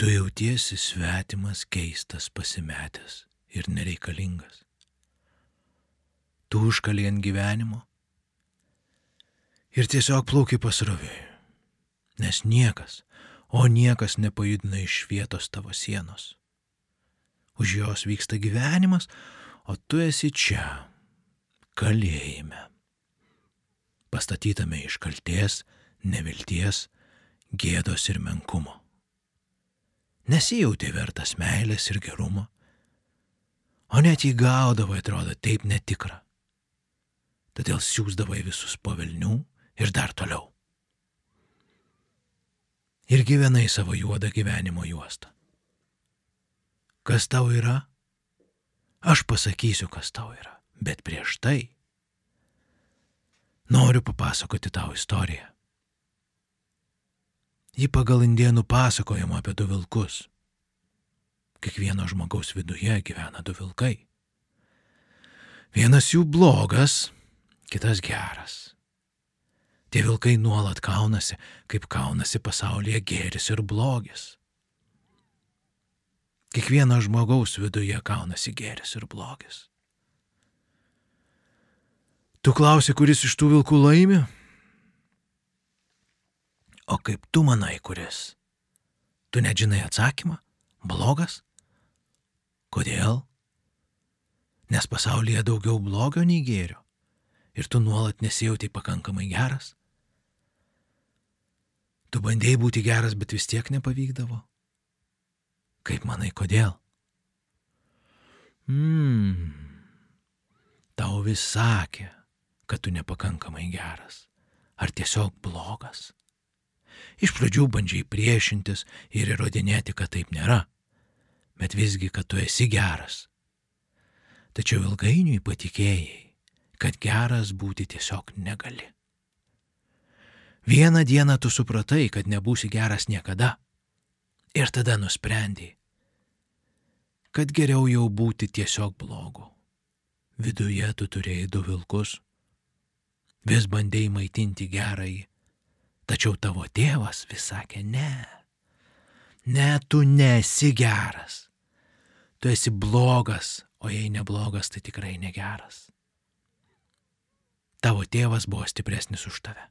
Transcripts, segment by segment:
Tu jautiesi svetimas, keistas, pasimetęs ir nereikalingas. Tu užkali ant gyvenimo ir tiesiog plauki pasroviui, nes niekas, o niekas nepajudina iš vietos tavo sienos. Už jos vyksta gyvenimas, o tu esi čia, kalėjime, pastatytame iš kalties, nevilties, gėdos ir menkumo. Nesijauti vertas meilės ir gerumo, o net jį gaudavai atrodo taip netikra. Todėl siūsdavai visus pavilnių ir dar toliau. Ir gyvenai savo juodą gyvenimo juostą. Kas tau yra? Aš pasakysiu, kas tau yra, bet prieš tai noriu papasakoti tau istoriją. Ji pagal indienų pasakojimą apie du vilkus. Kiekvieno žmogaus viduje gyvena du vilkai. Vienas jų blogas, kitas geras. Tie vilkai nuolat kaunasi, kaip kaunasi pasaulyje gėris ir blogis. Kiekvieno žmogaus viduje kaunasi gėris ir blogis. Tu klausi, kuris iš tų vilkų laimi? O kaip tu manai, kuris? Tu nežinai atsakymą? Blogas? Kodėl? Nes pasaulyje daugiau blogio nei gėrio. Ir tu nuolat nesijauti pakankamai geras. Tu bandėjai būti geras, bet vis tiek nepavykdavo. Kaip manai, kodėl? Mmm. Tau vis sakė, kad tu nepakankamai geras. Ar tiesiog blogas? Iš pradžių bandžiai priešintis ir įrodinėti, kad taip nėra, bet visgi, kad tu esi geras. Tačiau ilgainiui patikėjai, kad geras būti tiesiog negali. Vieną dieną tu supratai, kad nebūsi geras niekada. Ir tada nusprendai, kad geriau jau būti tiesiog blogu. Viduje tu turėjai du vilkus. Vis bandėjai maitinti gerąjį. Tačiau tavo tėvas vis sakė, ne. Ne, tu nesi geras. Tu esi blogas, o jei neblogas, tai tikrai negeras. Tavo tėvas buvo stipresnis už tave.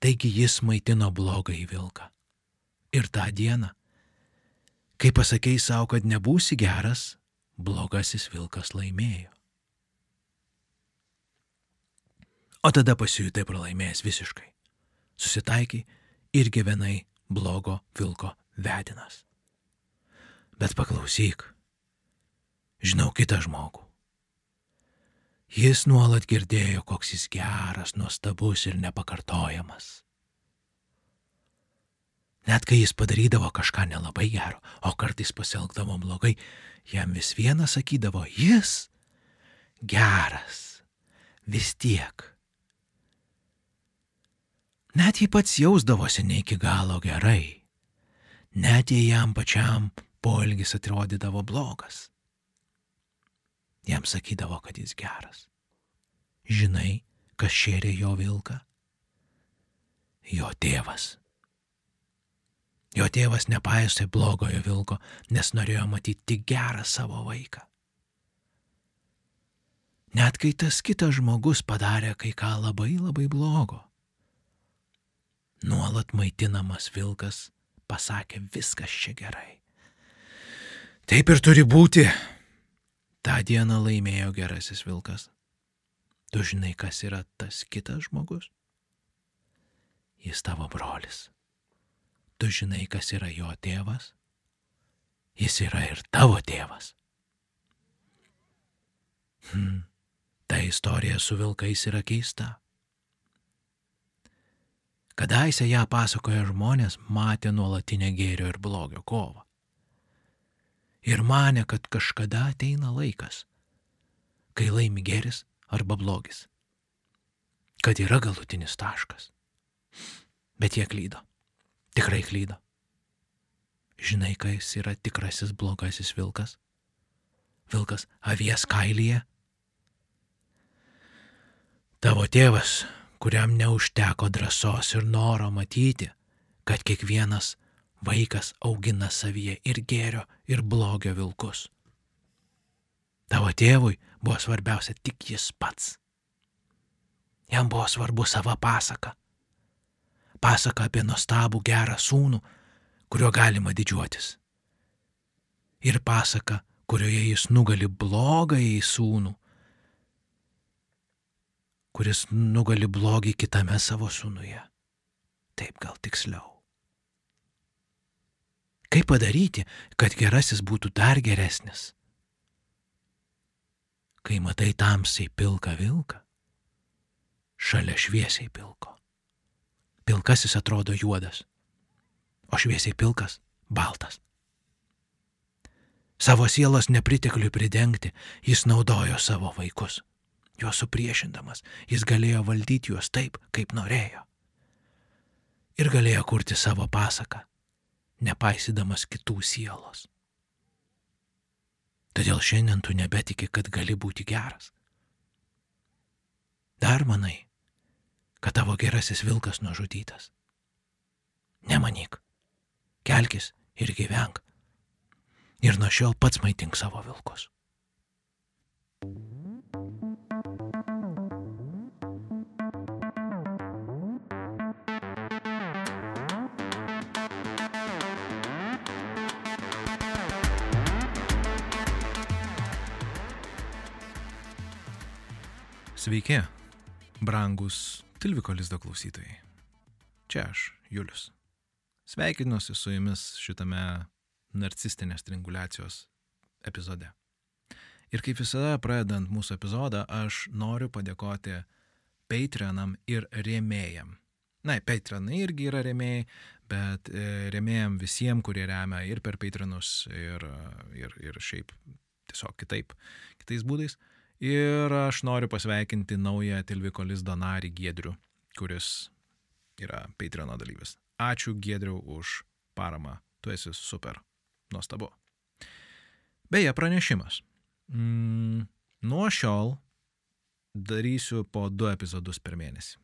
Taigi jis maitino blogą į vilką. Ir tą dieną, kai pasakėjai savo, kad nebūsi geras, blogasis vilkas laimėjo. O tada pasijutai pralaimėjęs visiškai. Susitaikai ir gyvenai blogo vilko vedinas. Bet paklausyk, žinau kitą žmogų. Jis nuolat girdėjo, koks jis geras, nuostabus ir nepakartojamas. Net kai jis padarydavo kažką nelabai gero, o kartais pasielgdavo blogai, jam vis viena sakydavo, jis geras, vis tiek. Net jei pats jausdavosi ne iki galo gerai, net jei jam pačiam poelgis atrodydavo blogas jam sakydavo, kad jis geras. Žinai, kas šėrė jo vilką? Jo tėvas. Jo tėvas nepaisė blogojo vilko, nes norėjo matyti tik gerą savo vaiką. Net kai tas kitas žmogus padarė kai ką labai labai blogo. Nuolat maitinamas vilkas pasakė viskas čia gerai. Taip ir turi būti, Ta dieną laimėjo gerasis vilkas. Tu žinai, kas yra tas kitas žmogus? Jis tavo brolis. Tu žinai, kas yra jo tėvas? Jis yra ir tavo tėvas. Hmm. Ta istorija su vilkais yra keista. Kadaise ją pasakoja žmonės matę nuolatinę gėrio ir blogio kovą ir mane, kad kažkada ateina laikas, kai laimi geris arba blogis, kad yra galutinis taškas. Bet jie klydo, tikrai klydo. Žinai, kas yra tikrasis blogasis vilkas? Vilkas avies kailyje? Tavo tėvas, kuriam neužteko drąsos ir noro matyti, kad kiekvienas vaikas augina savyje ir gėrio, ir blogio vilkus. Tavo tėvui buvo svarbiausia tik jis pats. Jam buvo svarbu sava pasaka. Pasaka apie nuostabų gerą sūnų, kuriuo galima didžiuotis. Ir pasaka, kurioje jis nugali blogąjį sūnų, kuris nugali blogį kitame savo sūnuje. Taip gal tiksliau. Kaip padaryti, kad gerasis būtų dar geresnis? Kai matai tamsiai pilką vilką, šalia šviesiai pilko. Pilkasis atrodo juodas, o šviesiai pilkas - baltas. Savo sielos nepritekliui pridengti jis naudojo savo vaikus. Juos supriešindamas, jis galėjo valdyti juos taip, kaip norėjo. Ir galėjo kurti savo pasaką, nepaisydamas kitų sielos. Todėl šiandien tu nebetiki, kad gali būti geras. Dar manai, kad tavo gerasis vilkas nužudytas. Nemanyk, kelkis ir gyvenk ir nuo šiol pats maitink savo vilkus. Sveiki, brangus Tilviko lizdo klausytojai. Čia aš, Julius. Sveikinuosi su jumis šitame narcistinės triangulacijos epizode. Ir kaip visada, pradedant mūsų epizodą, aš noriu padėkoti Patreonam ir rėmėjam. Na, Patreonai irgi yra rėmėjai, bet e, rėmėjam visiems, kurie remia ir per Patreonus, ir, ir, ir šiaip tiesiog kitaip, kitais būdais. Ir aš noriu pasveikinti naują Tilviko Lizdo narį Giedrių, kuris yra Patreono dalyvis. Ačiū Giedriu už paramą, tu esi super. Nuostabu. Beje, pranešimas. Mm, nuo šiol darysiu po du epizodus per mėnesį.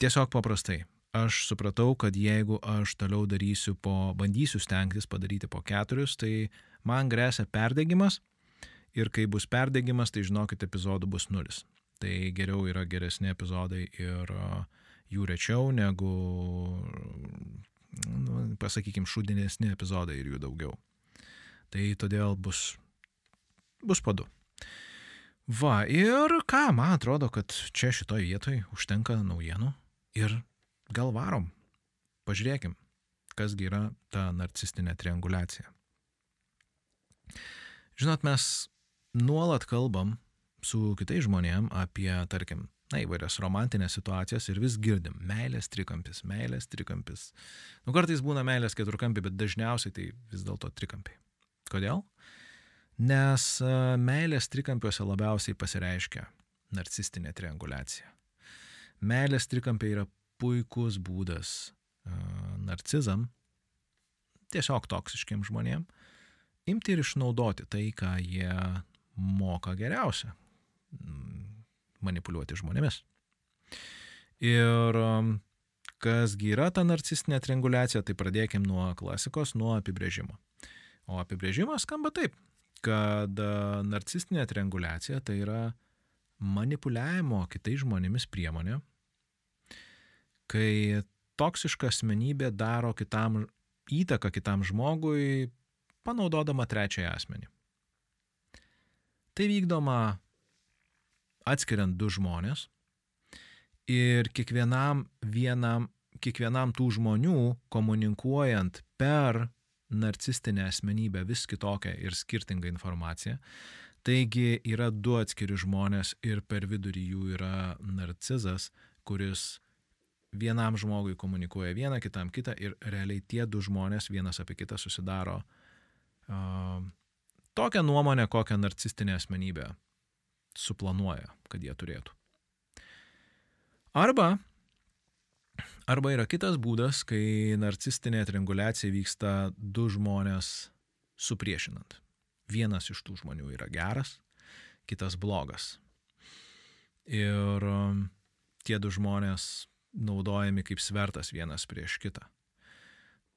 Tiesiog paprastai. Aš supratau, kad jeigu aš toliau darysiu po, bandysiu stengtis padaryti po keturis, tai man grėsia perdegimas ir kai bus perdegimas, tai žinokit, epizodų bus nulis. Tai geriau yra geresni epizodai ir jų rečiau negu nu, pasakykime, šudinesni epizodai ir jų daugiau. Tai todėl bus, bus po du. Va, ir ką, man atrodo, kad čia šitoje vietoje užtenka naujienų ir gal varom. Pažiūrėkim, kasgi yra ta narcistinė triangulacija. Žinot, mes nuolat kalbam su kitais žmonėm apie, tarkim, na, įvairias romantinės situacijas ir vis girdim meilės trikampis, meilės trikampis. Nu, kartais būna meilės keturkampi, bet dažniausiai tai vis dėlto trikampiai. Kodėl? Nes e, meilės trikampiuose labiausiai pasireiškia narcistinė triangulacija. Meilės trikampiai yra puikus būdas uh, narcizam, tiesiog toksiškiem žmonėm, imti ir išnaudoti tai, ką jie moka geriausia manipuliuoti žmonėmis. Ir um, kasgi yra ta narcistinė triangulacija, tai pradėkim nuo klasikos, nuo apibrėžimo. O apibrėžimas skamba taip, kad uh, narcistinė triangulacija tai yra manipuliavimo kitais žmonėmis priemonė, kai toksiška asmenybė daro kitam įtaką kitam žmogui, panaudodama trečiąją asmenį. Tai vykdoma atskiriant du žmonės ir kiekvienam, vienam, kiekvienam tų žmonių komunikuojant per narcistinę asmenybę vis kitokią ir skirtingą informaciją. Taigi yra du atskiri žmonės ir per vidurį jų yra narcizas, kuris vienam žmogui komunikuoja vieną, kitam kitą ir realiai tie du žmonės vienas apie kitą susidaro uh, tokią nuomonę, kokią narcistinė asmenybė suplanuoja, kad jie turėtų. Arba, arba yra kitas būdas, kai narcistinė trianguliacija vyksta du žmonės supriešinant. Vienas iš tų žmonių yra geras, kitas blogas. Ir um, tie du žmonės naudojami kaip svertas vienas prieš kitą.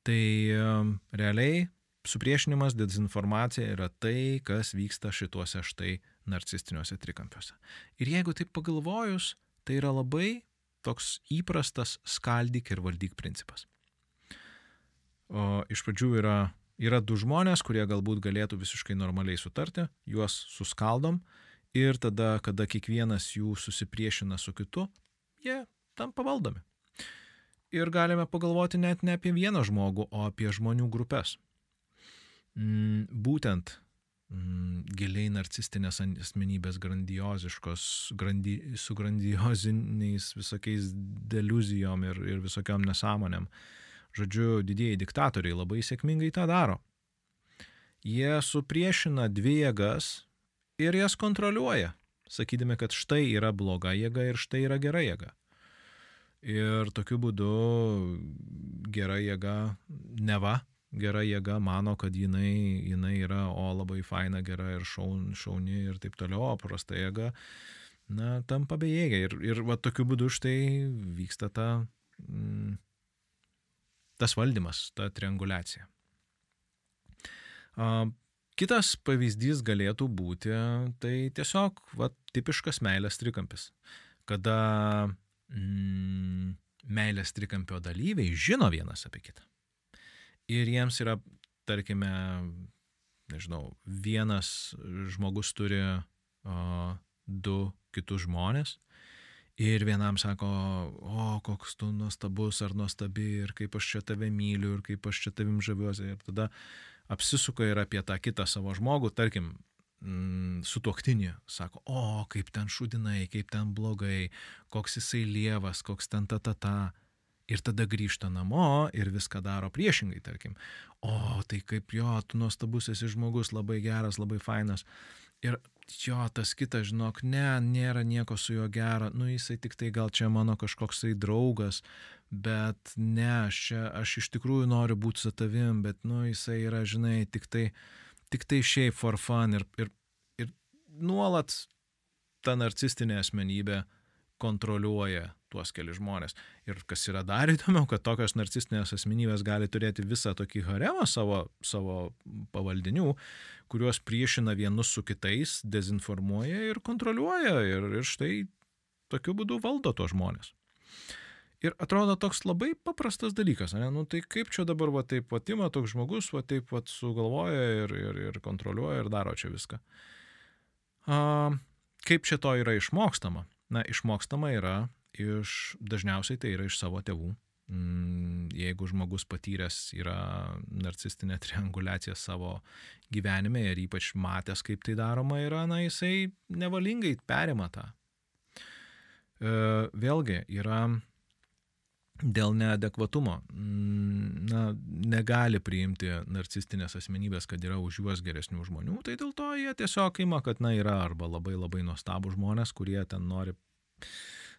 Tai realiai supriešinimas, dezinformacija yra tai, kas vyksta šituose štai narcistiniuose trikampiuose. Ir jeigu taip pagalvojus, tai yra labai toks įprastas skaldyk ir valdyk principas. O iš pradžių yra, yra du žmonės, kurie galbūt galėtų visiškai normaliai sutarti, juos suskaldom ir tada, kada kiekvienas jų susipriešina su kitu, jie tampa valdomi. Ir galime pagalvoti net ne apie vieną žmogų, o apie žmonių grupės. Mm, būtent mm, giliai narcistinės asmenybės grandioziškos, grandi, su grandioziniais visokiais deluzijom ir, ir visokiam nesąmonėm. Žodžiu, didieji diktatoriai labai sėkmingai tą daro. Jie supriešina dvi jėgas ir jas kontroliuoja, sakydami, kad štai yra bloga jėga ir štai yra gera jėga. Ir tokiu būdu gera jėga, neva gera jėga mano, kad jinai, jinai yra, o labai faina, gera ir šaun, šauni ir taip toliau, o prasta jėga, na, tampa bejėgė. Ir, ir va tokiu būdu štai vyksta ta, mm, tas valdymas, ta triangulacija. A, kitas pavyzdys galėtų būti, tai tiesiog va, tipiškas meilės trikampis, kada mm, meilės trikampio dalyviai žino vienas apie kitą ir jiems yra, tarkime, nežinau, vienas žmogus turi o, du kitus žmonės ir vienam sako, o koks tu nuostabus ar nuostabi ir kaip aš čia tave myliu ir kaip aš čia tavim žaviuosi. Ir tada apsisuka ir apie tą kitą savo žmogų, tarkim, mm, su tuoktinį, sako, o kaip ten šudinai, kaip ten blogai, koks jisai lievas, koks ten ta ta ta ir tada grįžta namo ir viską daro priešingai, tarkim. O, tai kaip jo, tu nuostabus esi žmogus, labai geras, labai fainas. Ir jo, tas kitas, žinok, ne, nėra nieko su juo gero, nu jisai tik tai gal čia mano kažkoksai draugas, bet ne, aš, čia, aš iš tikrųjų noriu būti su tavim, bet, nu, jisai yra, žinai, tik tai, tik tai šiaip for fun ir, ir, ir nuolat ta narcistinė asmenybė kontroliuoja tuos keli žmonės. Ir kas yra dar įdomiau, kad tokios narcistinės asmenybės gali turėti visą tokį haremą savo, savo pavaldinių, kuriuos priešina vienus su kitais, dezinformuoja ir kontroliuoja. Ir, ir štai tokiu būdu valdo tos žmonės. Ir atrodo toks labai paprastas dalykas, ne? Nu, tai kaip čia dabar va taip patima toks žmogus, va taip va sugalvoja ir, ir, ir kontroliuoja ir daro čia viską. A, kaip čia to yra išmokstama? Na, išmokstama yra iš, dažniausiai tai yra iš savo tėvų. Mm, jeigu žmogus patyręs yra narcistinė triangulacija savo gyvenime ir ypač matęs, kaip tai daroma yra, na, jisai nevalingai perima tą. E, vėlgi yra dėl neadekvatumo, mm, na, negali priimti narcistinės asmenybės, kad yra už juos geresnių žmonių, tai dėl to jie tiesiog ima, kad, na, yra arba labai labai nuostabų žmonės, kurie ten nori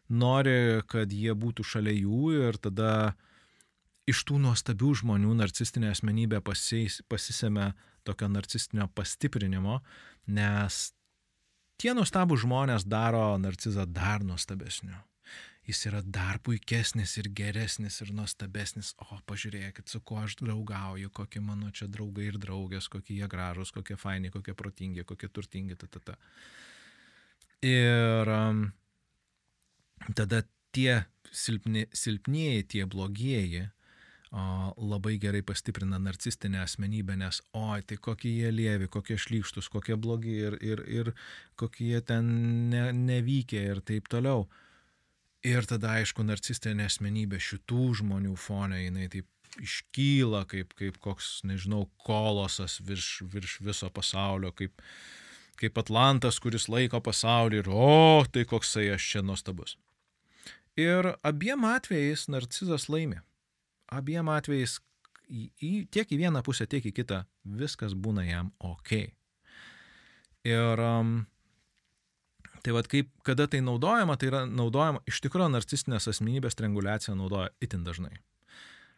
nori, kad jie būtų šalia jų ir tada iš tų nuostabių žmonių narcistinė asmenybė pasis, pasisėmė tokio narcistinio pastiprinimo, nes tie nuostabų žmonės daro narcizą dar nuostabesniu. Jis yra dar puikesnis ir geresnis ir nuostabesnis. O, pažiūrėkit, su kuo aš draugauju, kokie mano čia draugai ir draugės, kokie jie gražus, kokie faini, kokie protingi, kokie turtingi, ta, ta, ta. Ir um, tada tie silpni, silpnieji, tie blogieji o, labai gerai pastiprina narcistinę asmenybę, nes, oi, tai kokie jie lievi, kokie šlykštus, kokie blogi ir, ir, ir kokie jie ten ne, nevykę ir taip toliau. Ir tada, aišku, narcistinė asmenybė šitų žmonių fone, jinai taip iškyla kaip, kaip koks, nežinau, kolosas virš, virš viso pasaulio, kaip, kaip Atlantas, kuris laiko pasaulį ir, o, tai koksai aš čia nuostabus. Ir abiem atvejais narcizas laimi. Abiem atvejais į, į, tiek į vieną pusę, tiek į kitą viskas būna jam ok. Ir um, tai vad kaip, kada tai naudojama, tai yra naudojama, iš tikrųjų narcistinės asmenybės trianguliacija naudoja itin dažnai.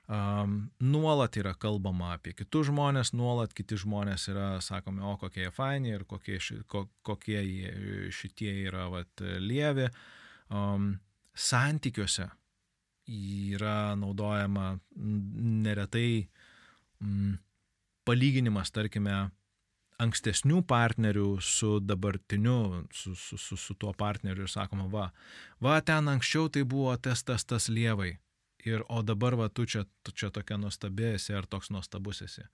Um, nuolat yra kalbama apie kitus žmonės, nuolat kiti žmonės yra sakomi, o kokie jie faini ir kokie, ši, ko, kokie jie, šitie yra vat, lievi. Um, santykiuose yra naudojama neretai mm, palyginimas, tarkime, ankstesnių partnerių su dabartiniu, su, su, su, su tuo partneriu ir sakoma, va, va ten anksčiau tai buvo tas, tas, tas lievai. Ir, o dabar, va, tu čia, tu čia tokia nuostabi esi ar toks nuostabus esi.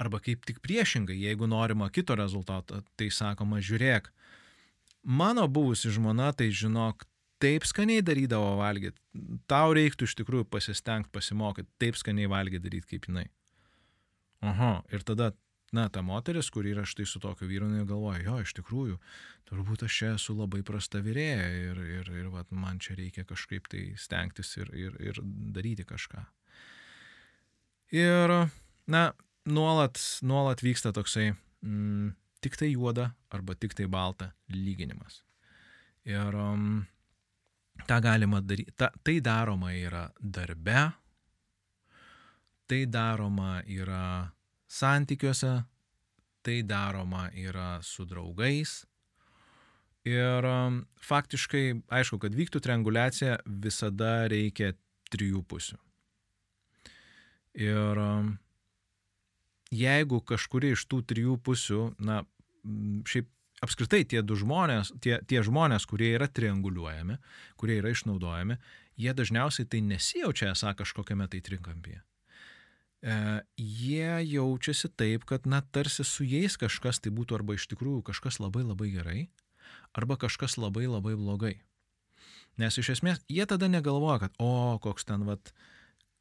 Arba kaip tik priešingai, jeigu norima kito rezultato, tai sakoma, žiūrėk, mano buvusi žmona, tai žinok, taip skaniai darydavo valgyti, tau reiktų iš tikrųjų pasistengti, pasimokyti, taip skaniai valgyti daryti kaip jinai. Aha, ir tada na, ta moteris, kuri yra štai su tokiu vyru, galvoja, jo, iš tikrųjų, turbūt aš čia esu labai prasta vyrėja ir, ir, ir vat, man čia reikia kažkaip tai stengtis ir, ir, ir daryti kažką. Ir, na, nuolat, nuolat vyksta toksai mm, tik tai juoda arba tik tai balta lyginimas. Ir um, tą galima daryti, ta, tai daroma yra darbe, tai daroma yra santykiuose, tai daroma yra su draugais. Ir um, faktiškai, aišku, kad vyktų trianguliacija, visada reikia trijų pusių. Ir um, jeigu kažkuri iš tų trijų pusių, na, šiaip apskritai tie du žmonės, tie, tie žmonės, kurie yra trianguliuojami, kurie yra išnaudojami, jie dažniausiai tai nesijaučia esą kažkokiame tai trinkampyje e, jie jaučiasi taip, kad, na, tarsi su jais kažkas tai būtų arba iš tikrųjų kažkas labai labai gerai, arba kažkas labai labai blogai. Nes iš esmės jie tada negalvoja, kad, o, koks ten, vat,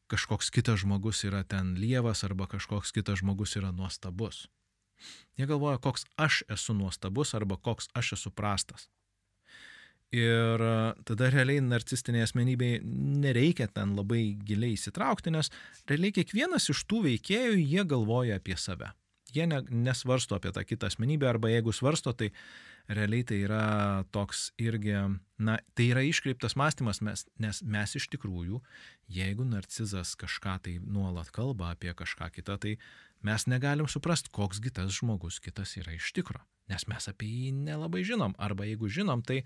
kažkoks kitas žmogus yra ten lievas, arba kažkoks kitas žmogus yra nuostabus. Jie galvoja, koks aš esu nuostabus, arba koks aš esu prastas. Ir e, tada realiai narcistiniai asmenybei nereikia ten labai giliai įsitraukti, nes realiai kiekvienas iš tų veikėjų jie galvoja apie save. Jie ne, nesvarsto apie tą kitą asmenybę, arba jeigu svarsto, tai realiai tai yra toks irgi, na, tai yra iškreiptas mąstymas, mes, nes mes iš tikrųjų, jeigu narcizas kažką tai nuolat kalba apie kažką kitą, tai mes negalim suprasti, koksgi tas žmogus kitas yra iš tikrųjų nes mes apie jį nelabai žinom. Arba jeigu žinom, tai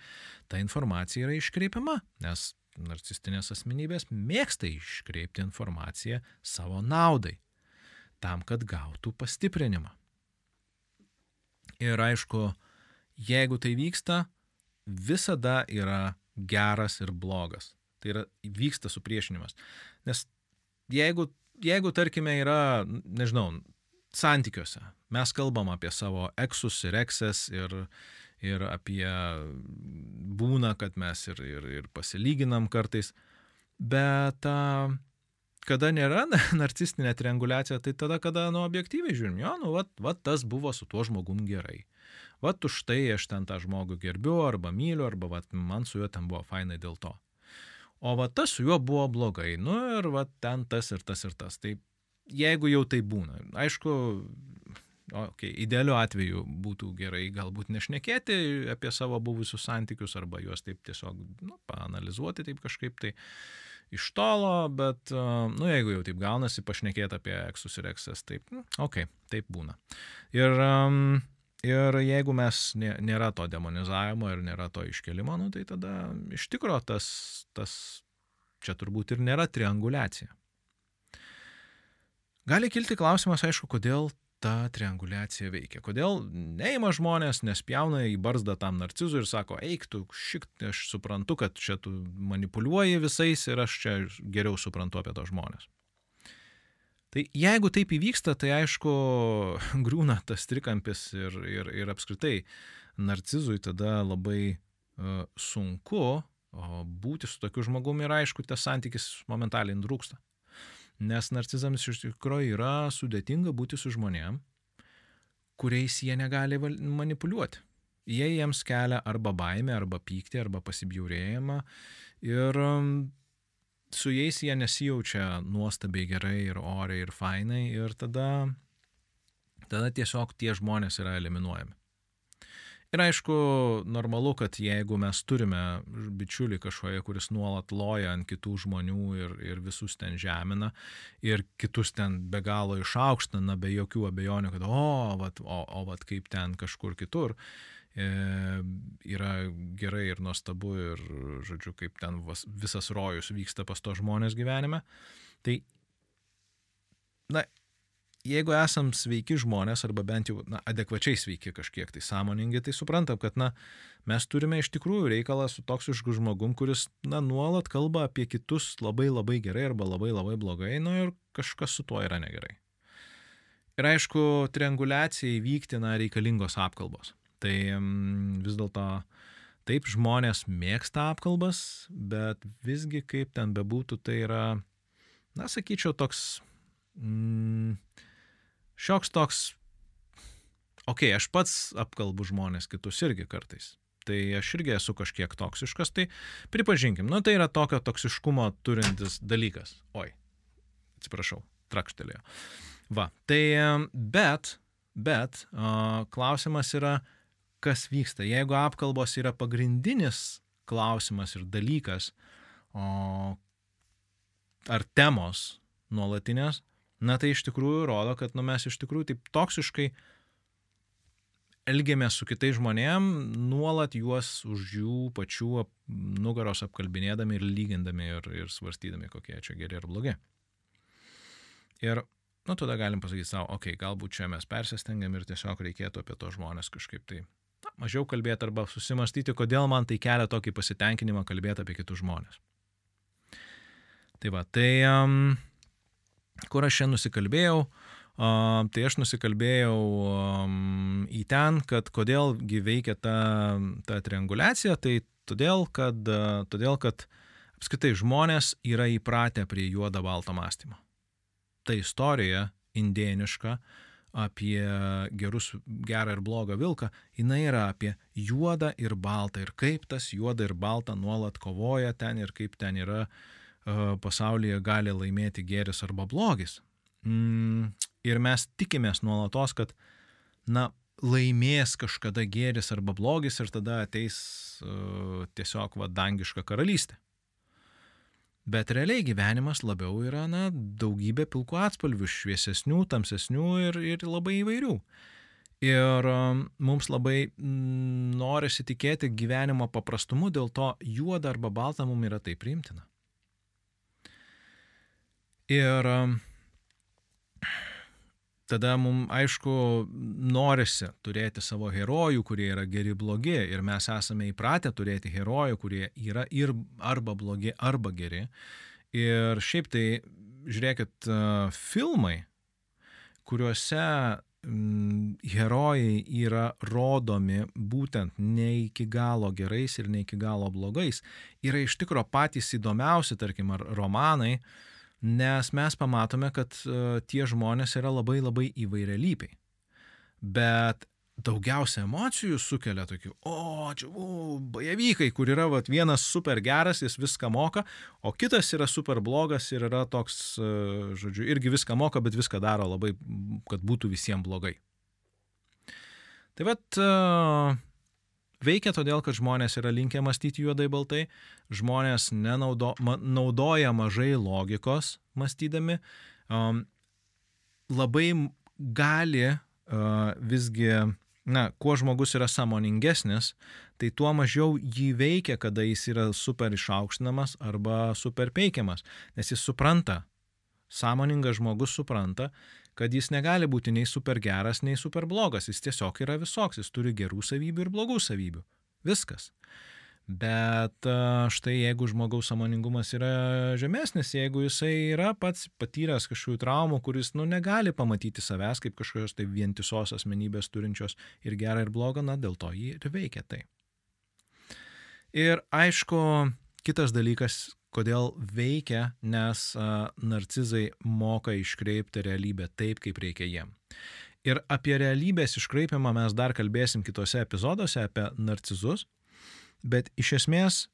ta informacija yra iškreipiama, nes narcistinės asmenybės mėgsta iškreipti informaciją savo naudai, tam, kad gautų pastiprinimą. Ir aišku, jeigu tai vyksta, visada yra geras ir blogas. Tai yra vyksta supriešinimas. Nes jeigu, jeigu tarkime, yra, nežinau, santykiuose. Mes kalbam apie savo eksus ir ekses ir, ir apie būna, kad mes ir, ir, ir pasilyginam kartais, bet a, kada nėra narcistinė trianguliacija, tai tada, kada, nu, objektyviai žiūrim, jo, nu, vat, vat tas buvo su tuo žmogum gerai. Vat už tai aš ten tą žmogų gerbiu arba myliu, arba vat, man su juo ten buvo fainai dėl to. O va tas su juo buvo blogai, nu ir va ten tas ir tas ir tas. Tai jeigu jau tai būna. Aišku, okay, idealiu atveju būtų gerai galbūt nešnekėti apie savo buvusius santykius arba juos taip tiesiog nu, paanalizuoti taip kažkaip tai iš tolo, bet, nu, jeigu jau taip gaunasi, pašnekėti apie eksus ir eksas, taip, nu, okay, taip būna. Ir, ir jeigu mes nėra to demonizavimo ir nėra to iškelimo, nu, tai tada iš tikro tas, tas čia turbūt ir nėra trianguliacija. Gali kilti klausimas, aišku, kodėl ta trianguliacija veikia. Kodėl neima žmonės, nespjauna į barzdą tam narcizui ir sako, eik tu, šik, aš suprantu, kad čia tu manipuliuoji visais ir aš čia geriau suprantu apie tos žmonės. Tai jeigu taip įvyksta, tai aišku, grūna tas trikampis ir, ir, ir apskritai narcizui tada labai uh, sunku būti su tokiu žmogumi ir aišku, tas santykis momentaliai trūksta. Nes narcizams iš tikrųjų yra sudėtinga būti su žmonėm, kuriais jie negali manipuliuoti. Jie jiems kelia arba baimę, arba pyktį, arba pasibjaurėjimą ir su jais jie nesijaučia nuostabiai gerai ir oriai ir fainai ir tada, tada tiesiog tie žmonės yra eliminuojami. Ir aišku, normalu, kad jeigu mes turime bičiulį kažkoje, kuris nuolat loja ant kitų žmonių ir, ir visus ten žemina, ir kitus ten be galo išaukština, be jokių abejonių, kad o, vat, o, o vat kaip ten kažkur kitur, e, yra gerai ir nuostabu ir, žodžiu, kaip ten visas rojus vyksta pas to žmonės gyvenime. Tai, na, jeigu esam sveiki žmonės, arba bent jau na, adekvačiai sveiki kažkiek tai sąmoningi, tai suprantam, kad na, mes turime iš tikrųjų reikalą su toksišku žmogum, kuris na, nuolat kalba apie kitus labai labai gerai arba labai labai blogai, nu ir kažkas su tuo yra negerai. Ir aišku, trianguliacijai vykti na, reikalingos apkalbos. Tai mm, vis dėlto taip žmonės mėgsta apkalbas, bet visgi kaip ten bebūtų, tai yra, na, sakyčiau, toks mm, šioks toks, okei, okay, aš pats apkalbu žmonės kitus irgi kartais. Tai aš irgi esu kažkiek toksiškas, tai pripažinkim, nu tai yra tokio toksiškumo turintis dalykas. Oi, atsiprašau, trakštelėjo. Va, tai bet, bet o, klausimas yra, kas vyksta. Jeigu apkalbos yra pagrindinis klausimas ir dalykas, o, ar temos nuolatinės, na tai iš tikrųjų rodo, kad nu, mes iš tikrųjų taip toksiškai elgiamės su kitais žmonėm, nuolat juos už jų pačių nugaros apkalbinėdami ir lygindami ir, ir svarstydami, kokie čia geri ir blogi. Ir, nu, tada galim pasakyti savo, okei, okay, galbūt čia mes persistengiam ir tiesiog reikėtų apie to žmonės kažkaip tai mažiau kalbėti arba susimastyti, kodėl man tai kelia tokį pasitenkinimą kalbėti apie kitus žmonės. Tai va, tai um, kur aš čia nusikalbėjau, uh, tai aš nusikalbėjau um, į ten, kad kodėlgi veikia ta, ta trianguliacija, tai todėl, kad, uh, todėl, kad apskritai žmonės yra įpratę prie juodą baltą mąstymą. Ta istorija indėniška apie gerus, gerą ir blogą vilką, jinai yra apie juodą ir baltą ir kaip tas juoda ir balta nuolat kovoja ten ir kaip ten yra uh, pasaulyje gali laimėti gėris arba blogis. Mm, ir mes tikimės nuolatos, kad, na, laimės kažkada gėris arba blogis ir tada ateis uh, tiesiog vadangiška karalystė. Bet realiai gyvenimas labiau yra, na, daugybė pilkų atspalvių, šviesesnių, tamsesnių ir, ir labai įvairių. Ir um, mums labai mm, norisi tikėti gyvenimo paprastumu, dėl to juoda arba balta mums yra tai priimtina. Ir um, tada mums, aišku, norisi turėti savo herojų, kurie yra geri blogi. Ir mes esame įpratę turėti herojų, kurie yra ir arba blogi, arba geri. Ir šiaip tai, žiūrėkit, uh, filmai, kuriuose herojai yra rodomi būtent ne iki galo gerais ir ne iki galo blogais, yra iš tikro patys įdomiausi, tarkim, ar romanai, uh, nes mes pamatome, kad uh, tie žmonės yra labai labai įvairialypiai. Bet daugiausia emocijų sukelia tokių, o, čia, o, bajevykai, kur yra vat, vienas super geras, jis viską moka, o kitas yra super blogas ir yra toks, uh, žodžiu, irgi viską moka, bet viską daro labai, kad būtų visiems blogai. Tai vad, uh, Veikia todėl, kad žmonės yra linkę mąstyti juodai baltai, žmonės nenaudo, ma, naudoja mažai logikos mąstydami, um, labai gali uh, visgi, na, kuo žmogus yra samoningesnis, tai tuo mažiau jį veikia, kada jis yra super išaukštinamas arba super peikiamas, nes jis supranta, sąmoningas žmogus supranta, kad jis negali būti nei super geras, nei super blogas, jis tiesiog yra visoks, jis turi gerų savybių ir blogų savybių. Viskas. Bet štai jeigu žmogaus samoningumas yra žemesnis, jeigu jisai yra pats patyręs kažkokių traumų, kuris nu, negali pamatyti savęs kaip kažkokios tai vientisos asmenybės turinčios ir gerą ir blogą, na dėl to jį ir veikia tai. Ir aišku, kitas dalykas, Kodėl veikia, nes a, narcizai moka iškreipti realybę taip, kaip reikia jiem. Ir apie realybės iškreipimą mes dar kalbėsim kitose epizoduose apie narcizus, bet iš esmės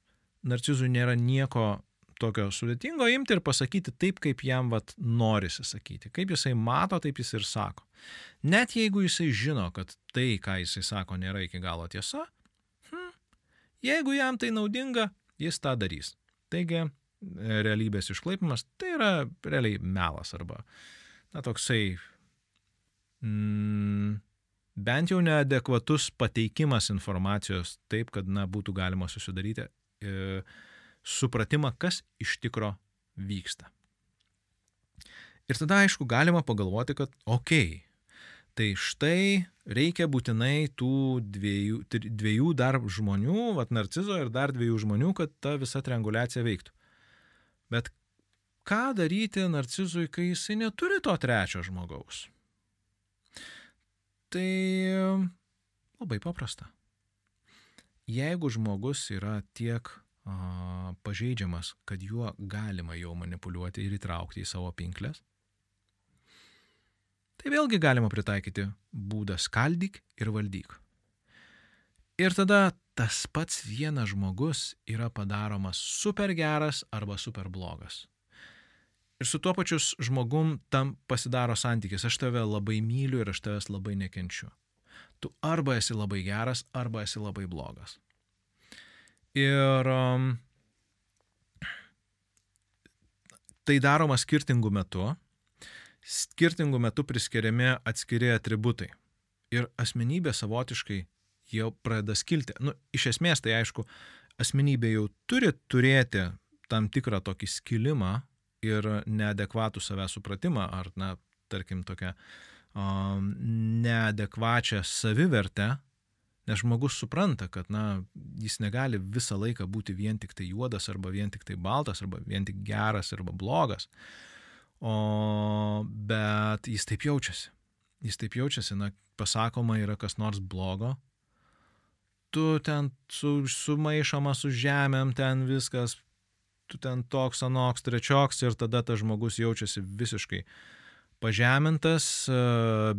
narcizui nėra nieko tokio sudėtingo imti ir pasakyti taip, kaip jam vat norisi sakyti. Kaip jisai mato, taip jis ir sako. Net jeigu jisai žino, kad tai, ką jisai sako, nėra iki galo tiesa, hmm, jeigu jam tai naudinga, jis tą darys. Taigi, e, realybės išklaipimas tai yra realiai melas arba, na, toksai, mm, bent jau neadekvatus pateikimas informacijos taip, kad, na, būtų galima susidaryti e, supratimą, kas iš tikro vyksta. Ir tada, aišku, galima pagalvoti, kad okei, okay, tai štai reikia būtinai tų dviejų, dviejų dar žmonių, vat narcizo ir dar dviejų žmonių, kad ta visa trianguliacija veiktų. Bet ką daryti narcizui, kai jisai neturi to trečio žmogaus? Tai labai paprasta. Jeigu žmogus yra tiek a, pažeidžiamas, kad juo galima jau manipuliuoti ir įtraukti į savo pinklės, Tai vėlgi galima pritaikyti būdą skaldyk ir valdyk. Ir tada tas pats vienas žmogus yra padaromas super geras arba super blogas. Ir su tuo pačiu žmogum tam pasidaro santykis. Aš tave labai myliu ir aš tavęs labai nekenčiu. Tu arba esi labai geras, arba esi labai blogas. Ir um, tai daroma skirtingų metų skirtingų metų priskiriami atskiri atributai. Ir asmenybė savotiškai jau pradeda skilti. Nu, iš esmės tai aišku, asmenybė jau turi turėti tam tikrą tokį skilimą ir neadekvatų savęs supratimą, ar, na, tarkim, tokią um, neadekvačią savivertę, nes žmogus supranta, kad, na, jis negali visą laiką būti vien tik tai juodas, arba vien tik tai baltas, arba vien tik geras, arba blogas. O, bet jis taip jaučiasi. Jis taip jaučiasi, na, pasakoma yra kas nors blogo. Tu ten su, sumaišoma su žemėm, ten viskas, tu ten toks, anoks, trečioks ir tada tas žmogus jaučiasi visiškai pažemintas,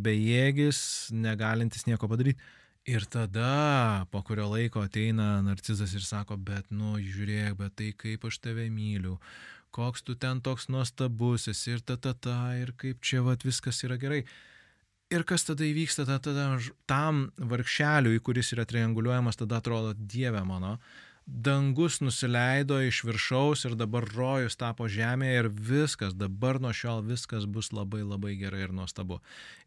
bejėgis, negalintis nieko padaryti. Ir tada po kurio laiko ateina narcizas ir sako, bet, nu, žiūrėk, bet tai kaip aš tave myliu, koks tu ten toks nuostabus esi ir ta ta ta ir kaip čia vat viskas yra gerai. Ir kas tada įvyksta, tada, tada tam varkšeliui, kuris yra trianguliuojamas, tada atrodo, Dieve mano, dangus nusileido iš viršaus ir dabar rojus tapo žemėje ir viskas, dabar nuo šiol viskas bus labai labai gerai ir nuostabu.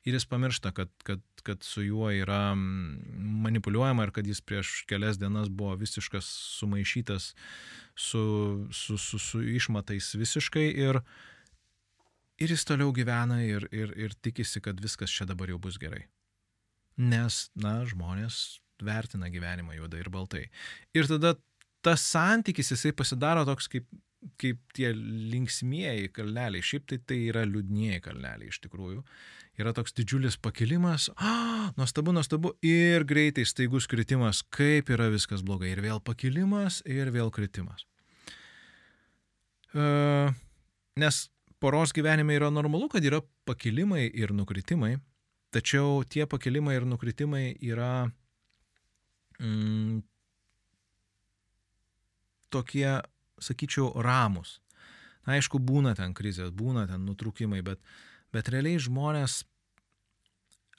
Ir jis pamiršta, kad, kad, kad su juo yra manipuliuojama ir kad jis prieš kelias dienas buvo visiškas sumaišytas su, su, su, su išmatais visiškai ir, ir jis toliau gyvena ir, ir, ir tikisi, kad viskas čia dabar jau bus gerai. Nes, na, žmonės vertina gyvenimą juodai ir baltai. Ir tada tas santykis jisai pasidaro toks kaip, kaip tie linksmieji kalneliai. Šiaip tai tai yra liūdnieji kalneliai iš tikrųjų. Yra toks didžiulis pakilimas, ah, nuostabu, nuostabu, ir greitai staigus kritimas, kaip yra viskas blogai. Ir vėl pakilimas, ir vėl kritimas. Uh, nes poros gyvenime yra normalu, kad yra pakilimai ir nukritimai, tačiau tie pakilimai ir nukritimai yra mm, tokie, sakyčiau, ramus. Na, aišku, būna ten krizės, būna ten nutrūkimai, bet, bet realiai žmonės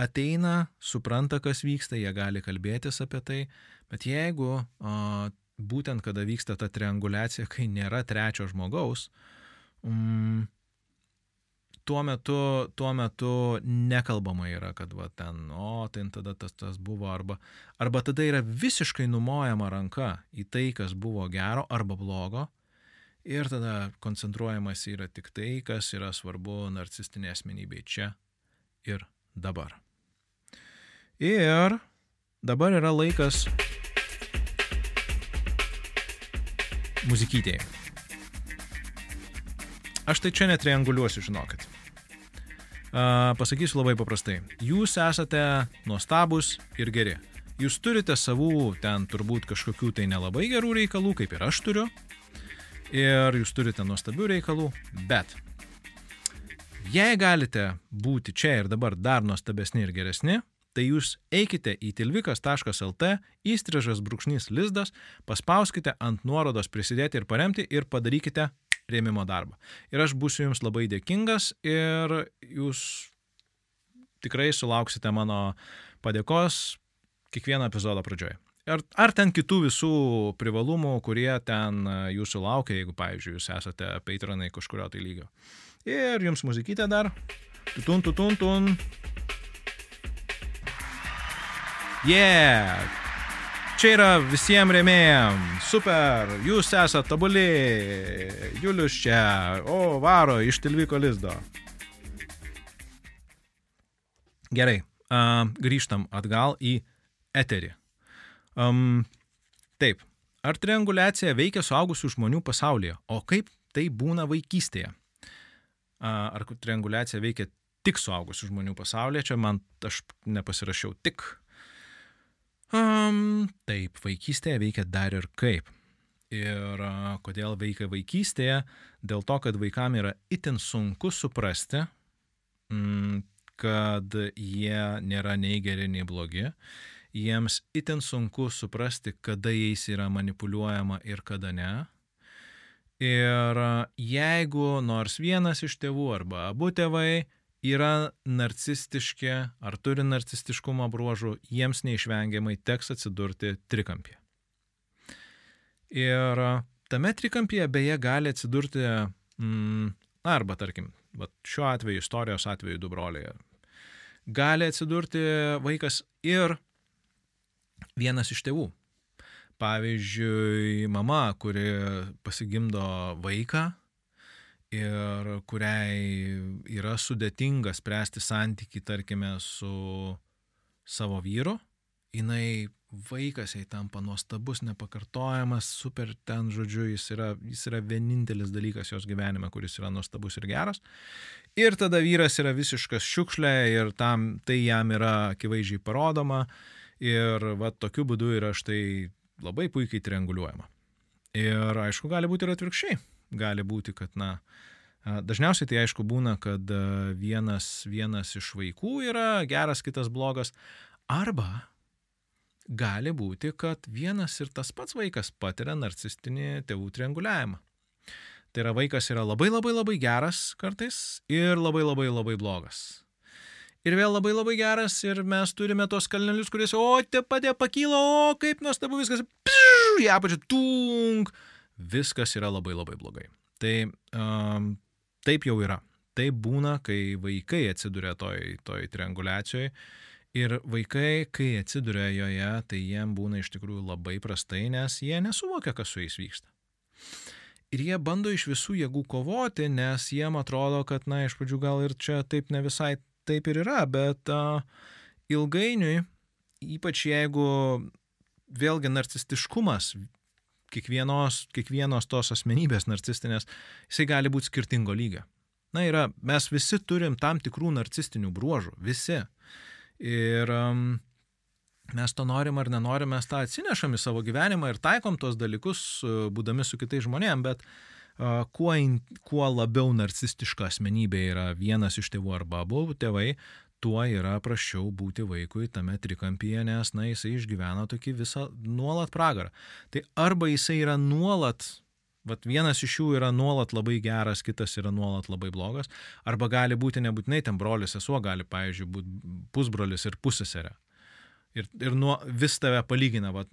ateina, supranta, kas vyksta, jie gali kalbėtis apie tai, bet jeigu a, būtent kada vyksta ta trianguliacija, kai nėra trečio žmogaus, mm, tuo metu, tuo metu nekalbama yra, kad va ten, o, ten tada tas, tas buvo, arba, arba tada yra visiškai numojama ranka į tai, kas buvo gero arba blogo, ir tada koncentruojamas yra tik tai, kas yra svarbu narcistinė asmenybė čia ir dabar. Ir dabar yra laikas muzikytėje. Aš tai čia netrianguliuosiu, žinokit. Pasakysiu labai paprastai. Jūs esate nuostabus ir geri. Jūs turite savų ten turbūt kažkokių tai nelabai gerų reikalų, kaip ir aš turiu. Ir jūs turite nuostabių reikalų, bet jei galite būti čia ir dabar dar nuostabesni ir geresni, tai jūs eikite į tilvikas.lt, įstrižas brūkšnys lizdas, paspauskite ant nuorodos prisidėti ir paremti ir padarykite rėmimo darbą. Ir aš būsiu jums labai dėkingas ir jūs tikrai sulauksite mano padėkos kiekvieno epizodo pradžioje. Ar, ar ten kitų visų privalumų, kurie ten jūsų laukia, jeigu, pavyzdžiui, jūs esate patronai kažkurio tai lygio. Ir jums muzikytė dar. Tutun, tutun, tutun. Yeah! Čia yra visiems remėjams. Super, jūs esate tobuli. Julius čia. O, varo iš Tilviko lizdo. Gerai, uh, grįžtam atgal į eterį. Um, taip, ar trianguliacija veikia suaugusių žmonių pasaulyje, o kaip tai būna vaikystėje? Uh, ar trianguliacija veikia tik suaugusių žmonių pasaulyje, čia man aš nepasirašiau tik. Um, taip, vaikystėje veikia dar ir kaip. Ir uh, kodėl veikia vaikystėje? Dėl to, kad vaikam yra itin sunku suprasti, mm, kad jie nėra nei geri, nei blogi. Jiems itin sunku suprasti, kada jais yra manipuliuojama ir kada ne. Ir jeigu nors vienas iš tėvų arba abu tėvai yra narcistiški ar turi narcistiškumo bruožų, jiems neišvengiamai teks atsidurti trikampyje. Ir tame trikampyje beje gali atsidurti, mm, arba tarkim, šiuo atveju, istorijos atveju du broliai, gali atsidurti vaikas ir vienas iš tėvų. Pavyzdžiui, mama, kuri pasigimdo vaiką ir kuriai yra sudėtinga spręsti santyki, tarkime, su savo vyru, jinai vaikas jai tampa nuostabus, nepakartojamas, super ten, žodžiu, jis yra, jis yra vienintelis dalykas jos gyvenime, kuris yra nuostabus ir geras. Ir tada vyras yra visiškas šiukšlė ir tam, tai jam yra akivaizdžiai parodoma ir va tokiu būdu yra štai labai puikiai trianguliuojama. Ir aišku, gali būti ir atvirkščiai. Gali būti, kad, na, dažniausiai tai aišku būna, kad vienas, vienas iš vaikų yra geras, kitas blogas. Arba gali būti, kad vienas ir tas pats vaikas patiria narcistinį tėvų trianguliavimą. Tai yra vaikas yra labai labai labai geras kartais ir labai labai labai blogas. Ir vėl labai labai geras ir mes turime tos kalnelius, kuris, o, te padė pakylo, o, kaip nuostabu viskas, pšiu, į apačią, tung, viskas yra labai labai blogai. Tai um, taip jau yra. Taip būna, kai vaikai atsiduria toj, toj trianguliacijoje Ir vaikai, kai atsiduria joje, tai jiem būna iš tikrųjų labai prastai, nes jie nesuvokia, kas su jais vyksta. Ir jie bando iš visų jėgų kovoti, nes jiem atrodo, kad, na, iš pradžių gal ir čia taip ne visai taip ir yra, bet uh, ilgainiui, ypač jeigu vėlgi narcistiškumas, kiekvienos, kiekvienos tos asmenybės narcistinės, jisai gali būti skirtingo lygio. Na, yra, mes visi turim tam tikrų narcistinių bruožų, visi. Ir um, mes to norim ar nenorim, mes tą atsinešam į savo gyvenimą ir taikom tos dalykus, būdami su kitais žmonėmis, bet uh, kuo, in, kuo labiau narcistiška asmenybė yra vienas iš tėvų arba abu tėvai, tuo yra prašiau būti vaikui tame trikampyje, nes, na, jisai išgyvena tokį visą nuolat pragarą. Tai arba jisai yra nuolat Vat vienas iš jų yra nuolat labai geras, kitas yra nuolat labai blogas. Arba gali būti nebūtinai ten brolis, sesuo, gali, pavyzdžiui, būti pusbrolis ir pusseserė. Ir, ir nuo, vis tave palygina. Vat,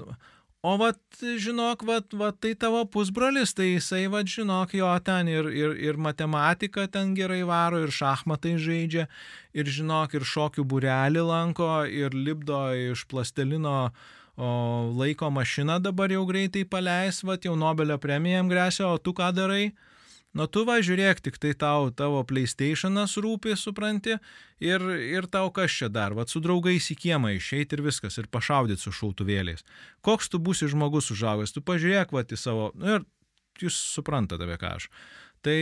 o vat, žinok, vat, vat, tai tavo pusbrolis, tai jisai, vat, žinok, jo ten ir, ir, ir matematika ten gerai varo, ir šachmatai žaidžia, ir žinok, ir šokių burelį lanko, ir lipdo iš plastelino o laiko mašiną dabar jau greitai paleis, va, jau Nobelio premijam grėsia, o tu ką darai? Nu tu va žiūrėk, tik tai tau tavo PlayStation'as rūpi, supranti, ir, ir tau kas čia dar, va su draugais į kiemą išeiti ir viskas, ir pašaudyti su šautuvėliais. Koks tu būsi žmogus užaugęs, tu pažiūrėk va į savo, nu ir jūs suprantate apie ką aš. Tai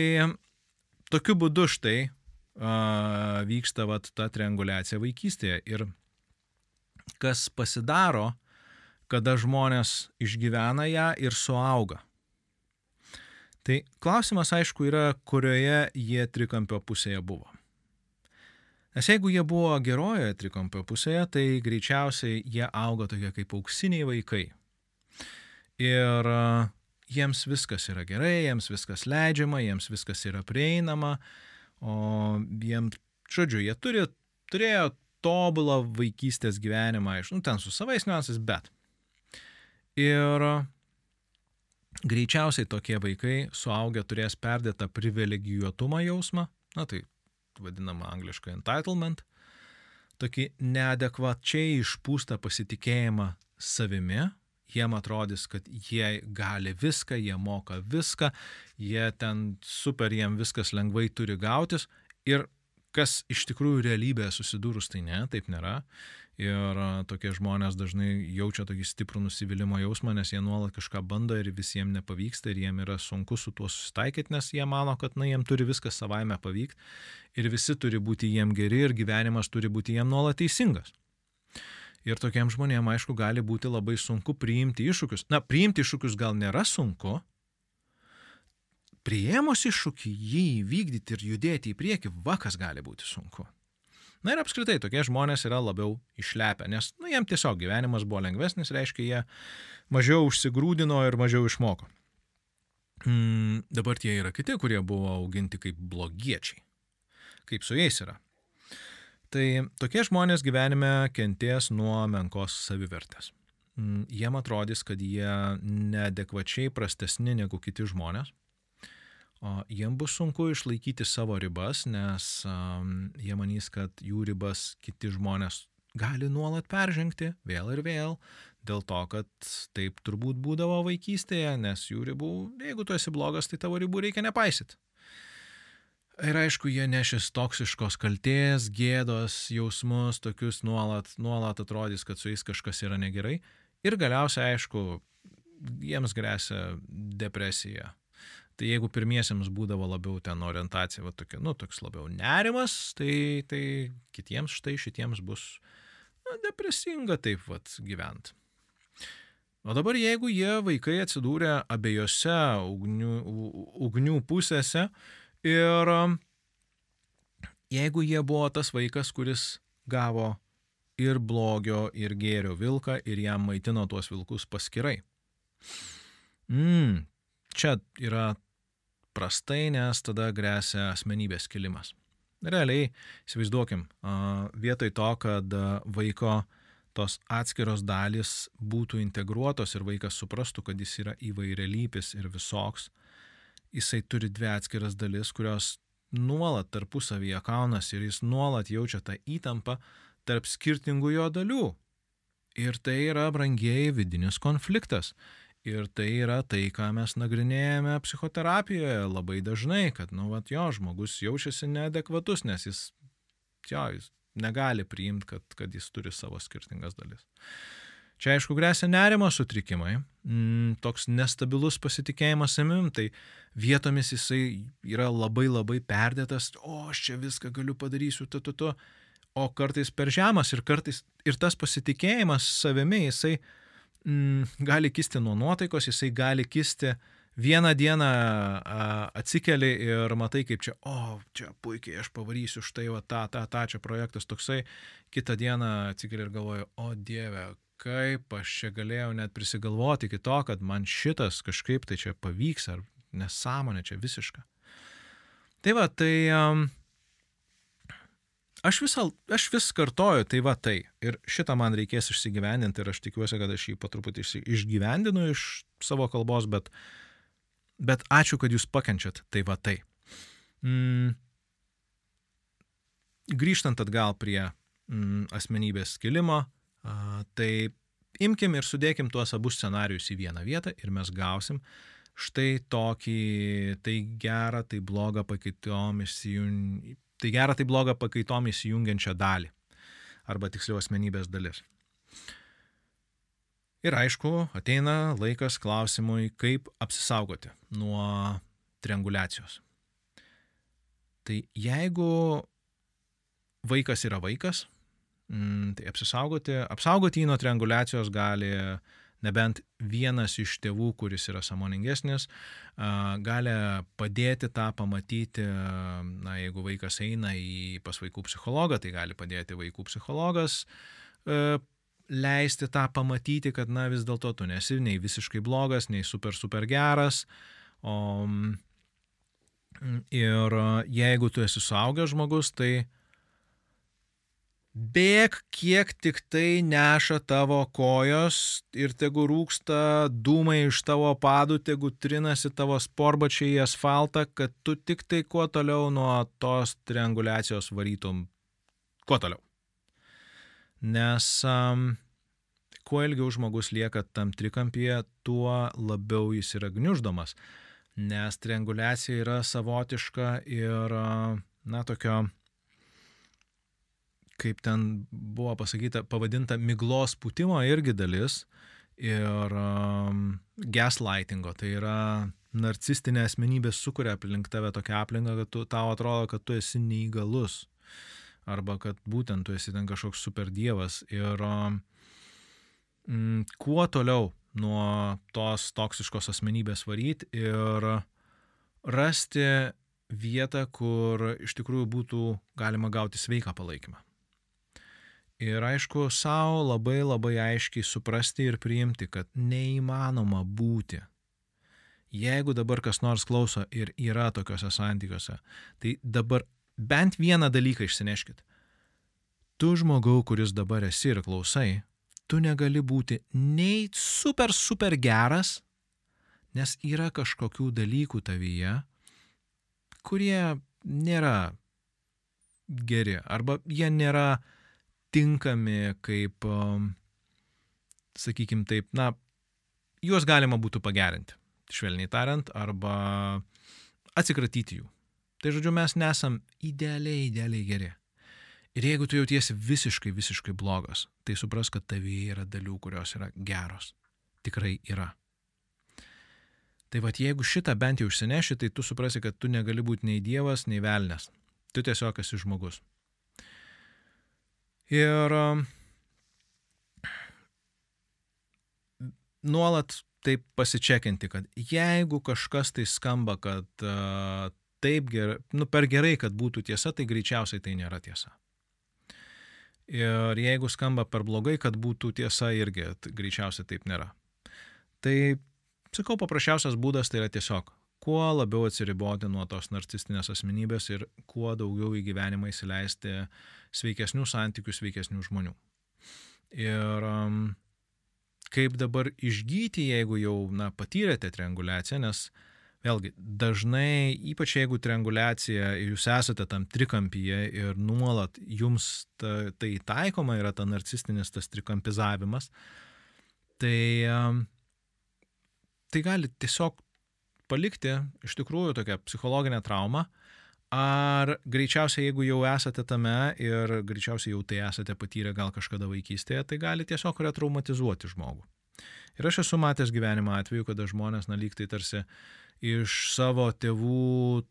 tokiu būdu štai a, vyksta va ta trianguliacija vaikystėje ir kas pasidaro, kada žmonės išgyvena ją ir suauga. Tai klausimas aišku yra, kurioje jie trikampio pusėje buvo. Nes jeigu jie buvo gerojoje trikampio pusėje, tai greičiausiai jie auga tokie kaip auksiniai vaikai. Ir jiems viskas yra gerai, jiems viskas leidžiama, jiems viskas yra prieinama, o jiems, žodžiu, jie turi, turėjo tobulą vaikystės gyvenimą, iš, nu, ten su savais niuansais, bet Ir greičiausiai tokie vaikai suaugę turės perdėtą privilegijuotumą jausmą, na tai vadinama angliškai entitlement, tokį neadekvačiai išpūstą pasitikėjimą savimi, jiem atrodys, kad jie gali viską, jie moka viską, jie ten super, jiem viskas lengvai turi gautis ir kas iš tikrųjų realybėje susidūrus, tai ne, taip nėra. Ir tokie žmonės dažnai jaučia tokį stiprų nusivylimą jausmą, nes jie nuolat kažką bando ir visiems nepavyksta ir jiem yra sunku su tuo susitaikyti, nes jie mano, kad na, jiem turi viskas savaime pavykti ir visi turi būti jiem geri ir gyvenimas turi būti jiem nuolat teisingas. Ir tokiem žmonėm, aišku, gali būti labai sunku priimti iššūkius. Na, priimti iššūkius gal nėra sunku, priėmus iššūkį jį įvykdyti ir judėti į priekį, vakas gali būti sunku. Na ir apskritai tokie žmonės yra labiau išlepę, nes nu, jiem tiesiog gyvenimas buvo lengvesnis, reiškia, jie mažiau užsigrūdino ir mažiau išmoko. Mm, dabar tie yra kiti, kurie buvo auginti kaip blogiečiai. Kaip su jais yra? Tai tokie žmonės gyvenime kenties nuo menkos savivertės. Mm, jiem atrodys, kad jie neadekvačiai prastesni negu kiti žmonės jiem bus sunku išlaikyti savo ribas, nes jie manys, kad jų ribas kiti žmonės gali nuolat peržengti vėl ir vėl, dėl to, kad taip turbūt būdavo vaikystėje, nes jų ribų, jeigu tu esi blogas, tai tavo ribų reikia nepaisyti. Ir aišku, jie nešis toksiškos kalties, gėdos, jausmus, tokius nuolat, nuolat atrodys, kad su jais kažkas yra negerai. Ir galiausiai, aišku, jiems grėsia depresija, Tai jeigu pirmiesiems būdavo labiau ten orientacija, va tokia, nu, toks labiau nerimas, tai, tai kitiems štai šitiems bus na, depresinga taip vat gyventi. O dabar jeigu jie vaikai atsidūrė abiejose ugnių, ugnių pusėse ir jeigu jie buvo tas vaikas, kuris gavo ir blogio, ir gėrio vilką ir jam maitino tuos vilkus paskirai. Mm, čia yra prastai, nes tada grėsia asmenybės kilimas. Realiai, įsivaizduokim, vietoj to, kad vaiko tos atskiros dalys būtų integruotos ir vaikas suprastų, kad jis yra įvairialypis ir visoks, jisai turi dvi atskiras dalis, kurios nuolat tarpusavyje kaunasi ir jis nuolat jaučia tą įtampą tarp skirtingų jo dalių. Ir tai yra brangieji vidinis konfliktas. Ir tai yra tai, ką mes nagrinėjame psichoterapijoje labai dažnai, kad, nu, vat, jo, žmogus jaučiasi neadekvatus, nes jis, jo, jis negali priimti, kad, kad jis turi savo skirtingas dalis. Čia, aišku, grėsia nerimo sutrikimai, mm, toks nestabilus pasitikėjimas savim, tai vietomis jisai yra labai labai perdėtas, o aš čia viską galiu padarysiu, tu, tu, tu, o kartais per žemas ir kartais ir tas pasitikėjimas savimi, jisai, mm, gali kisti nuo nuotaikos, jisai gali kisti vieną dieną a, atsikeli ir matai, kaip čia, o, čia puikiai, aš pavarysiu štai, o tą, tą, tą, čia projektas toksai, kitą dieną atsikeli ir galvoju, o Dieve, kaip aš čia galėjau net prisigalvoti iki to, kad man šitas kažkaip tai čia pavyks, ar nesąmonė čia visiška. Tai va, tai um, Aš, visą, aš vis kartoju, tai va tai. Ir šitą man reikės išsigyvendinti ir aš tikiuosi, kad aš jį patruputį išgyvendinu iš savo kalbos, bet, bet ačiū, kad jūs pakenčiat, tai va tai. Mm. Grįžtant atgal prie mm, asmenybės skilimo, a, tai imkim ir sudėkim tuos abu scenarius į vieną vietą ir mes gausim štai tokį, tai gerą, tai blogą pakaitom išsijungi Tai gera, tai bloga pakaitom įsijungiančią dalį. Arba tiksliau asmenybės dalis. Ir aišku, ateina laikas klausimui, kaip apsisaugoti nuo triangulacijos. Tai jeigu vaikas yra vaikas, mm, tai apsisaugoti, apsaugoti jį nuo triangulacijos gali uh, nebent vienas iš tėvų, kuris yra samoningesnis, gali padėti tą pamatyti, na, jeigu vaikas eina į pas vaikų psichologą, tai gali padėti vaikų psichologas leisti tą pamatyti, kad, na, vis dėlto tu nesi nei visiškai blogas, nei super, super geras. O, ir jeigu tu esi suaugęs žmogus, tai Bėk, kiek tik tai neša tavo kojos ir tegu rūksta dūmai iš tavo padų, tegu trinasi tavo sporbačiai į asfaltą, kad tu tik tai kuo toliau nuo tos triangulacijos varytum. Kuo toliau. Nes um, kuo ilgiau žmogus lieka tam trikampyje, tuo labiau jis yra gniuždomas. Nes triangulacija yra savotiška ir, na, tokio kaip ten buvo pasakyta, pavadinta miglos putimo irgi dalis ir um, gaslightingo, tai yra narcistinė asmenybė sukuria aplink tave tokią aplinką, kad tu, tau atrodo, kad tu esi neįgalus. Arba kad būtent tu esi ten kažkoks super dievas ir um, kuo toliau nuo tos toksiškos asmenybės varyti ir rasti vietą, kur iš tikrųjų būtų galima gauti sveiką palaikymą. Ir aišku, savo labai labai aiškiai suprasti ir priimti, kad neįmanoma būti. Jeigu dabar kas nors klauso ir yra tokiuose santykiuose, tai dabar bent vieną dalyką išsineškit. Tu žmogau, kuris dabar esi ir klausai, tu negali būti nei super super geras, nes yra kažkokių dalykų tavyje, kurie nėra geri arba jie nėra tinkami kaip, um, sakykime taip, na, juos galima būtų pagerinti, švelniai tariant, arba atsikratyti jų. Tai žodžiu, mes nesam idealiai, idealiai geri. Ir jeigu tu jautiesi visiškai, visiškai blogas, tai supras, kad tavyje yra dalių, kurios yra geros. Tikrai yra. Tai vad, jeigu šitą bent jau užsineši, tai tu suprasi, kad tu negali būti nei dievas, nei velnės. Tu tiesiog esi žmogus. Ir um, nuolat taip pasičekinti, kad jeigu kažkas tai skamba, kad uh, taip gerai, nu per gerai, kad būtų tiesa, tai greičiausiai tai nėra tiesa. Ir jeigu skamba per blogai, kad būtų tiesa, irgi greičiausiai taip nėra. Tai, sakau, paprasčiausias būdas tai yra tiesiog kuo labiau atsiriboti nuo tos narcistinės asmenybės ir kuo daugiau į gyvenimą įsileisti sveikesnių santykių, sveikesnių žmonių. Ir um, kaip dabar išgyti, jeigu jau na, patyrėte trianguliaciją, nes vėlgi dažnai, ypač jeigu trianguliacija ir jūs esate tam trikampyje ir nuolat jums ta, tai taikoma yra ta narcistinis tas trikampizavimas, tai, um, tai gali tiesiog palikti iš tikrųjų tokią psichologinę traumą, ar greičiausiai, jeigu jau esate tame ir greičiausiai jau tai esate patyrę gal kažkada vaikystėje, tai gali tiesiog retraumatizuoti žmogų. Ir aš esu matęs gyvenimo atveju, kada žmonės, na, lyg tai tarsi iš savo tėvų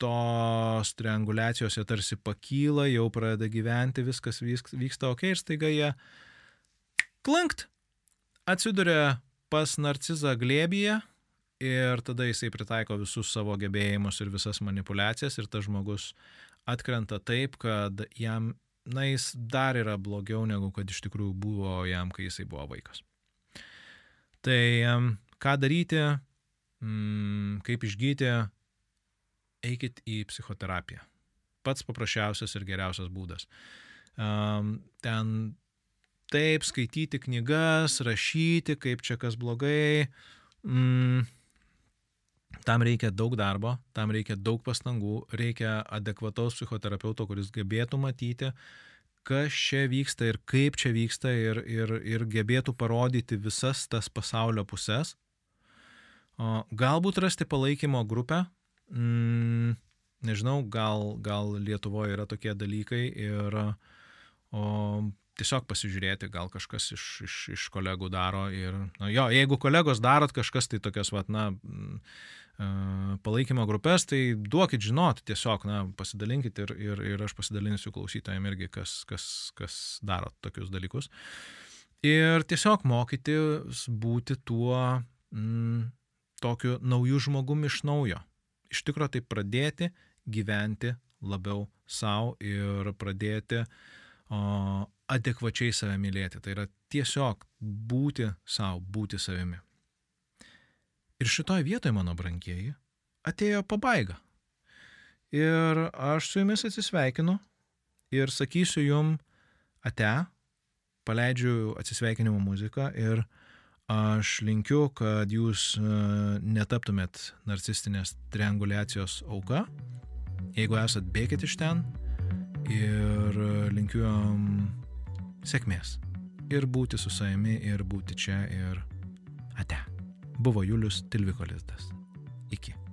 tos triangulacijos jie tarsi pakyla, jau pradeda gyventi, viskas vyksta ok ir staiga jie klankt atsiduria pas narcizą glėbyje ir tada jisai pritaiko visus savo gebėjimus ir visas manipulacijas ir tas žmogus atkrenta taip, kad jam, na, jis dar yra blogiau negu kad iš tikrųjų buvo jam, kai jisai buvo vaikas. Tai ką daryti, mm, kaip išgyti, eikit į psichoterapiją. Pats paprasčiausias ir geriausias būdas. Ten taip skaityti knygas, rašyti, kaip čia kas blogai. Mm, Tam reikia daug darbo, tam reikia daug pastangų, reikia adekvataus psichoterapeuto, kuris gebėtų matyti, kas čia vyksta ir kaip čia vyksta ir, ir, ir gebėtų parodyti visas tas pasaulio puses. Galbūt rasti palaikymo grupę, mm, nežinau, gal, gal Lietuvoje yra tokie dalykai ir o, tiesiog pasižiūrėti, gal kažkas iš, iš, iš kolegų daro ir, na jo, jeigu kolegos darot kažkas, tai tokias, vat, na, palaikymo grupės, tai duokit žinot, tiesiog, na, pasidalinkit ir, ir, ir aš pasidalinsiu klausytojams irgi, kas, kas, kas daro tokius dalykus. Ir tiesiog mokytis būti tuo mm, tokiu naujų žmogumi iš naujo. Iš tikrųjų tai pradėti gyventi labiau savo ir pradėti o, adekvačiai save mylėti. Tai yra tiesiog būti savo, būti savimi. Ir šitoj vietoje, mano brangieji, atėjo pabaiga. Ir aš su jumis atsisveikinu ir sakysiu jum ate, paleidžiu atsisveikinimo muziką ir aš linkiu, kad jūs e, netaptumėt narcistinės trianguliacijos auka. Jeigu esat, bėkit iš ten ir linkiu jum sėkmės. Ir būti su savimi, ir būti čia, ir ate buvo Julius Tilviko lizdas. Iki.